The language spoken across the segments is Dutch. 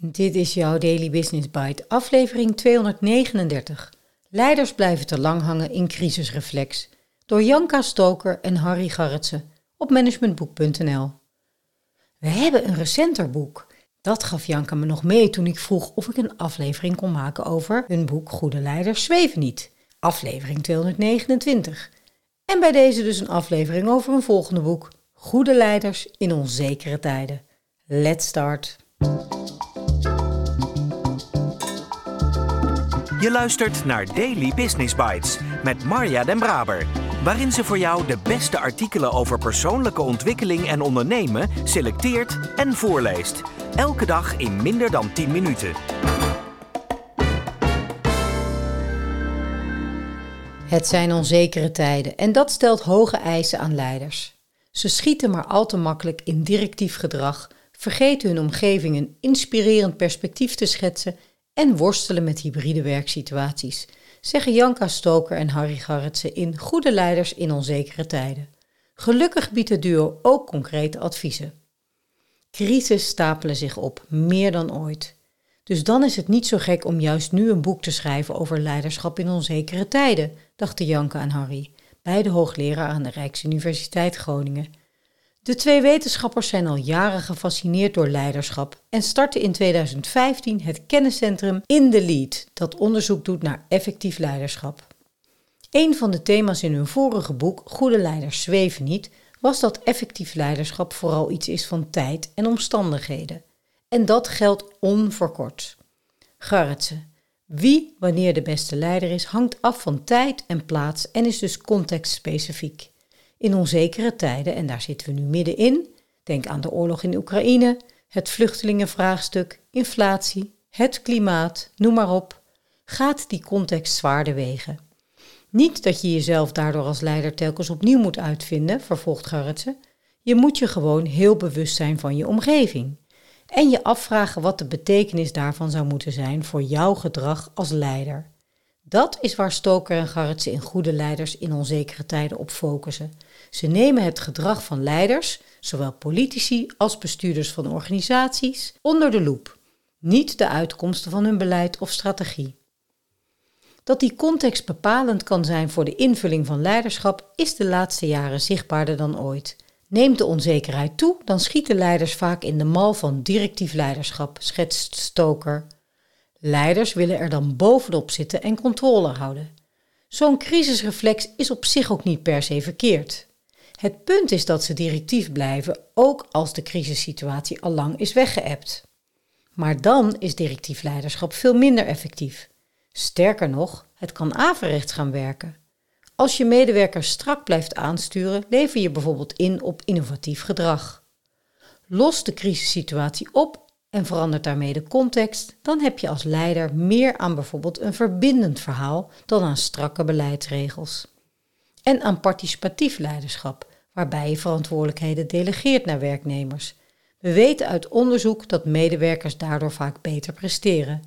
Dit is jouw Daily Business Bite, aflevering 239. Leiders blijven te lang hangen in crisisreflex. Door Janka Stoker en Harry Garretsen op managementboek.nl. We hebben een recenter boek. Dat gaf Janka me nog mee toen ik vroeg of ik een aflevering kon maken over hun boek Goede Leiders Zweven niet. Aflevering 229. En bij deze dus een aflevering over een volgende boek. Goede Leiders in onzekere tijden. Let's start. Je luistert naar Daily Business Bites met Marja Den Braber, waarin ze voor jou de beste artikelen over persoonlijke ontwikkeling en ondernemen selecteert en voorleest. Elke dag in minder dan 10 minuten. Het zijn onzekere tijden en dat stelt hoge eisen aan leiders. Ze schieten maar al te makkelijk in directief gedrag, vergeten hun omgeving een inspirerend perspectief te schetsen en worstelen met hybride werksituaties, zeggen Janka Stoker en Harry Garretsen in Goede Leiders in Onzekere Tijden. Gelukkig biedt het duo ook concrete adviezen. Crises stapelen zich op, meer dan ooit. Dus dan is het niet zo gek om juist nu een boek te schrijven over leiderschap in onzekere tijden, dachten Janka en Harry, beide hoogleraar aan de Rijksuniversiteit Groningen. De twee wetenschappers zijn al jaren gefascineerd door leiderschap en starten in 2015 het kenniscentrum In the Lead, dat onderzoek doet naar effectief leiderschap. Een van de thema's in hun vorige boek, Goede leiders zweven niet, was dat effectief leiderschap vooral iets is van tijd en omstandigheden. En dat geldt onverkort. Garretsen. Wie wanneer de beste leider is, hangt af van tijd en plaats en is dus contextspecifiek. In onzekere tijden, en daar zitten we nu middenin, denk aan de oorlog in Oekraïne, het vluchtelingenvraagstuk, inflatie, het klimaat, noem maar op, gaat die context zwaarder wegen. Niet dat je jezelf daardoor als leider telkens opnieuw moet uitvinden, vervolgt Garretsen. Je moet je gewoon heel bewust zijn van je omgeving. En je afvragen wat de betekenis daarvan zou moeten zijn voor jouw gedrag als leider. Dat is waar Stoker en Garretsen in Goede Leiders in Onzekere Tijden op focussen. Ze nemen het gedrag van leiders, zowel politici als bestuurders van organisaties, onder de loep, niet de uitkomsten van hun beleid of strategie. Dat die context bepalend kan zijn voor de invulling van leiderschap is de laatste jaren zichtbaarder dan ooit. Neemt de onzekerheid toe, dan schieten leiders vaak in de mal van directief leiderschap, schetst Stoker. Leiders willen er dan bovenop zitten en controle houden. Zo'n crisisreflex is op zich ook niet per se verkeerd. Het punt is dat ze directief blijven, ook als de crisissituatie al lang is weggeëpt. Maar dan is directief leiderschap veel minder effectief. Sterker nog, het kan averechts gaan werken. Als je medewerkers strak blijft aansturen, lever je bijvoorbeeld in op innovatief gedrag. Los de crisissituatie op en verandert daarmee de context, dan heb je als leider meer aan bijvoorbeeld een verbindend verhaal dan aan strakke beleidsregels. En aan participatief leiderschap, waarbij je verantwoordelijkheden delegeert naar werknemers. We weten uit onderzoek dat medewerkers daardoor vaak beter presteren.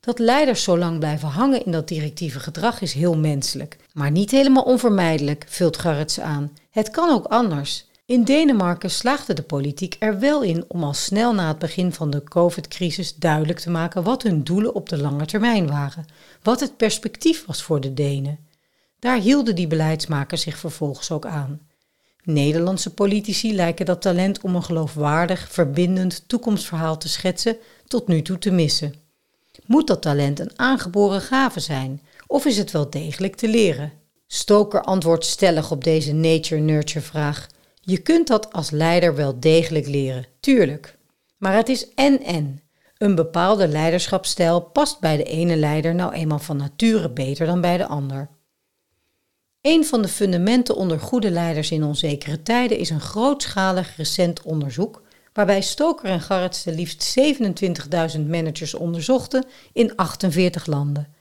Dat leiders zo lang blijven hangen in dat directieve gedrag is heel menselijk, maar niet helemaal onvermijdelijk, vult Garrets aan. Het kan ook anders. In Denemarken slaagde de politiek er wel in om al snel na het begin van de COVID-crisis duidelijk te maken wat hun doelen op de lange termijn waren, wat het perspectief was voor de Denen. Daar hielden die beleidsmakers zich vervolgens ook aan. Nederlandse politici lijken dat talent om een geloofwaardig, verbindend toekomstverhaal te schetsen tot nu toe te missen. Moet dat talent een aangeboren gave zijn, of is het wel degelijk te leren? Stoker antwoordt stellig op deze nature-nurture vraag. Je kunt dat als leider wel degelijk leren, tuurlijk. Maar het is en-en. Een bepaalde leiderschapsstijl past bij de ene leider nou eenmaal van nature beter dan bij de ander. Een van de fundamenten onder goede leiders in onzekere tijden is een grootschalig recent onderzoek waarbij Stoker en Garrets de liefst 27.000 managers onderzochten in 48 landen.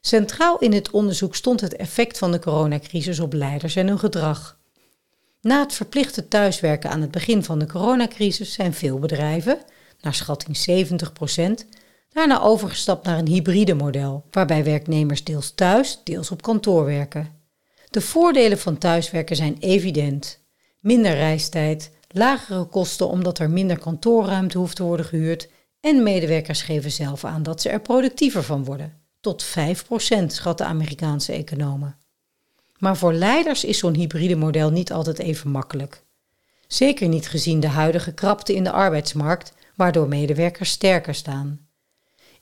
Centraal in het onderzoek stond het effect van de coronacrisis op leiders en hun gedrag. Na het verplichte thuiswerken aan het begin van de coronacrisis zijn veel bedrijven, naar schatting 70% daarna overgestapt naar een hybride model, waarbij werknemers deels thuis, deels op kantoor werken. De voordelen van thuiswerken zijn evident. Minder reistijd, lagere kosten omdat er minder kantoorruimte hoeft te worden gehuurd En medewerkers geven zelf aan dat ze er productiever van worden. Tot 5% schat de Amerikaanse economen. Maar voor leiders is zo'n hybride model niet altijd even makkelijk. Zeker niet gezien de huidige krapte in de arbeidsmarkt, waardoor medewerkers sterker staan.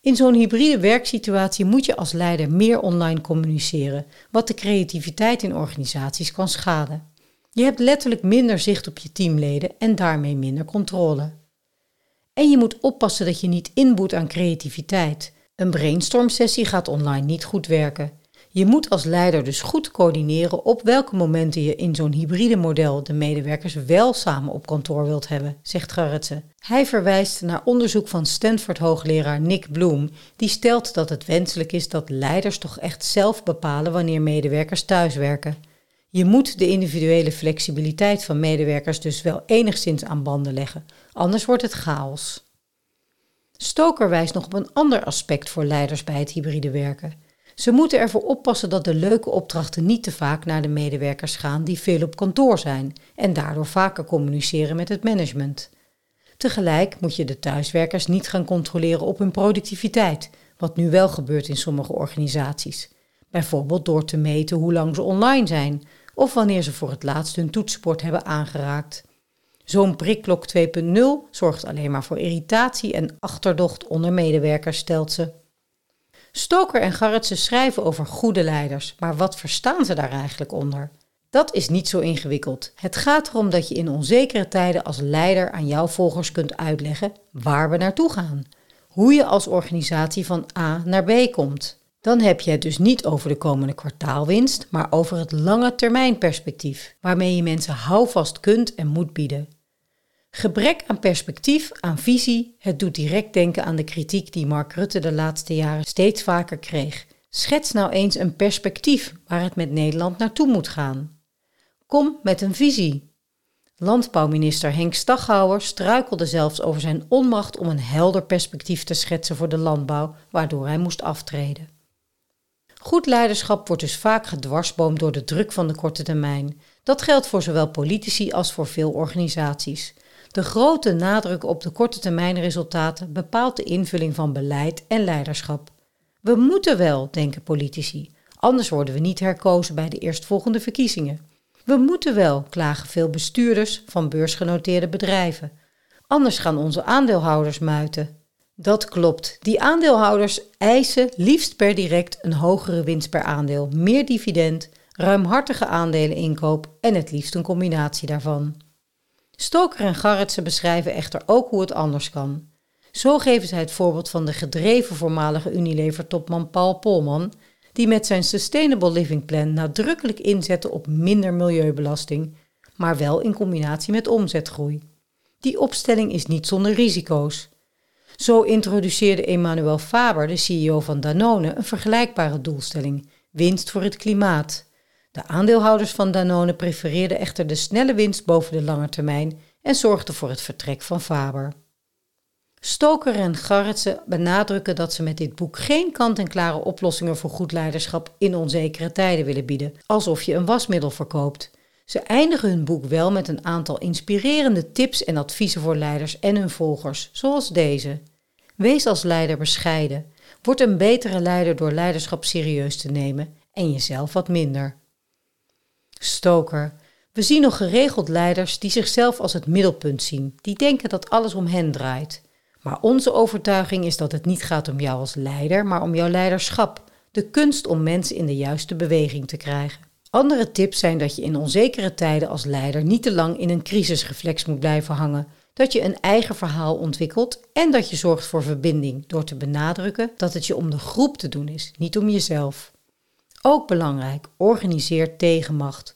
In zo'n hybride werksituatie moet je als leider meer online communiceren, wat de creativiteit in organisaties kan schaden. Je hebt letterlijk minder zicht op je teamleden en daarmee minder controle. En je moet oppassen dat je niet inboet aan creativiteit. Een brainstormsessie gaat online niet goed werken. Je moet als leider dus goed coördineren op welke momenten je in zo'n hybride model de medewerkers wel samen op kantoor wilt hebben, zegt Garretsen. Hij verwijst naar onderzoek van Stanford-hoogleraar Nick Bloom, die stelt dat het wenselijk is dat leiders toch echt zelf bepalen wanneer medewerkers thuiswerken. Je moet de individuele flexibiliteit van medewerkers dus wel enigszins aan banden leggen, anders wordt het chaos. Stoker wijst nog op een ander aspect voor leiders bij het hybride werken. Ze moeten ervoor oppassen dat de leuke opdrachten niet te vaak naar de medewerkers gaan die veel op kantoor zijn en daardoor vaker communiceren met het management. Tegelijk moet je de thuiswerkers niet gaan controleren op hun productiviteit, wat nu wel gebeurt in sommige organisaties. Bijvoorbeeld door te meten hoe lang ze online zijn of wanneer ze voor het laatst hun toetsenbord hebben aangeraakt. Zo'n prikklok 2.0 zorgt alleen maar voor irritatie en achterdocht onder medewerkers, stelt ze. Stoker en Garretsen schrijven over goede leiders, maar wat verstaan ze daar eigenlijk onder? Dat is niet zo ingewikkeld. Het gaat erom dat je in onzekere tijden als leider aan jouw volgers kunt uitleggen waar we naartoe gaan. Hoe je als organisatie van A naar B komt. Dan heb je het dus niet over de komende kwartaalwinst, maar over het lange termijn perspectief, waarmee je mensen houvast kunt en moet bieden. Gebrek aan perspectief, aan visie, het doet direct denken aan de kritiek die Mark Rutte de laatste jaren steeds vaker kreeg. Schets nou eens een perspectief waar het met Nederland naartoe moet gaan. Kom met een visie. Landbouwminister Henk Staghouwer struikelde zelfs over zijn onmacht om een helder perspectief te schetsen voor de landbouw, waardoor hij moest aftreden. Goed leiderschap wordt dus vaak gedwarsboomd door de druk van de korte termijn. Dat geldt voor zowel politici als voor veel organisaties. De grote nadruk op de korte termijn resultaten bepaalt de invulling van beleid en leiderschap. We moeten wel, denken politici, anders worden we niet herkozen bij de eerstvolgende verkiezingen. We moeten wel, klagen veel bestuurders van beursgenoteerde bedrijven. Anders gaan onze aandeelhouders muiten. Dat klopt. Die aandeelhouders eisen liefst per direct een hogere winst per aandeel, meer dividend, ruimhartige aandeleninkoop en het liefst een combinatie daarvan. Stoker en Garretsen beschrijven echter ook hoe het anders kan. Zo geven zij het voorbeeld van de gedreven voormalige Unilever-topman Paul Polman, die met zijn Sustainable Living Plan nadrukkelijk inzette op minder milieubelasting, maar wel in combinatie met omzetgroei. Die opstelling is niet zonder risico's. Zo introduceerde Emmanuel Faber, de CEO van Danone, een vergelijkbare doelstelling: winst voor het klimaat. De aandeelhouders van Danone prefereerden echter de snelle winst boven de lange termijn en zorgden voor het vertrek van Faber. Stoker en Garretsen benadrukken dat ze met dit boek geen kant-en-klare oplossingen voor goed leiderschap in onzekere tijden willen bieden, alsof je een wasmiddel verkoopt. Ze eindigen hun boek wel met een aantal inspirerende tips en adviezen voor leiders en hun volgers, zoals deze. Wees als leider bescheiden. Word een betere leider door leiderschap serieus te nemen en jezelf wat minder. Stoker. We zien nog geregeld leiders die zichzelf als het middelpunt zien, die denken dat alles om hen draait. Maar onze overtuiging is dat het niet gaat om jou als leider, maar om jouw leiderschap, de kunst om mensen in de juiste beweging te krijgen. Andere tips zijn dat je in onzekere tijden als leider niet te lang in een crisisreflex moet blijven hangen, dat je een eigen verhaal ontwikkelt en dat je zorgt voor verbinding door te benadrukken dat het je om de groep te doen is, niet om jezelf. Ook belangrijk, organiseer tegenmacht.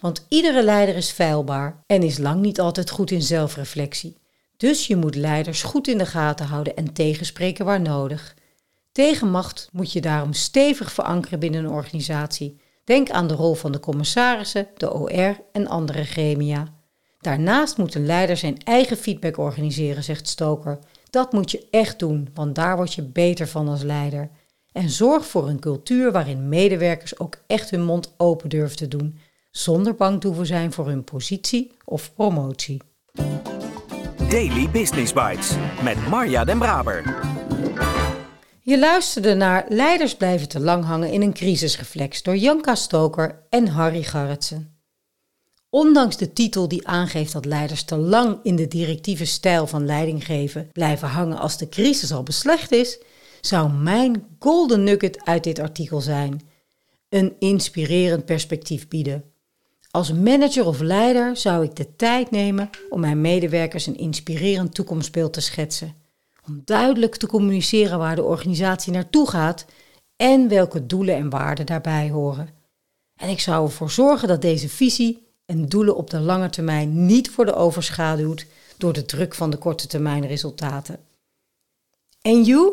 Want iedere leider is feilbaar en is lang niet altijd goed in zelfreflectie. Dus je moet leiders goed in de gaten houden en tegenspreken waar nodig. Tegenmacht moet je daarom stevig verankeren binnen een organisatie. Denk aan de rol van de commissarissen, de OR en andere gremia. Daarnaast moet een leider zijn eigen feedback organiseren, zegt Stoker. Dat moet je echt doen, want daar word je beter van als leider. En zorg voor een cultuur waarin medewerkers ook echt hun mond open durven te doen, zonder bang te hoeven zijn voor hun positie of promotie. Daily Business Bites met Marja Den Braber. Je luisterde naar Leiders blijven te lang hangen in een crisisreflex door Janka Stoker en Harry Garretsen. Ondanks de titel die aangeeft dat leiders te lang in de directieve stijl van leiding geven blijven hangen als de crisis al beslecht is, zou mijn golden nugget uit dit artikel zijn: een inspirerend perspectief bieden. Als manager of leider zou ik de tijd nemen om mijn medewerkers een inspirerend toekomstbeeld te schetsen. Om duidelijk te communiceren waar de organisatie naartoe gaat en welke doelen en waarden daarbij horen. En ik zou ervoor zorgen dat deze visie en doelen op de lange termijn niet worden overschaduwd door de druk van de korte termijn resultaten. En you?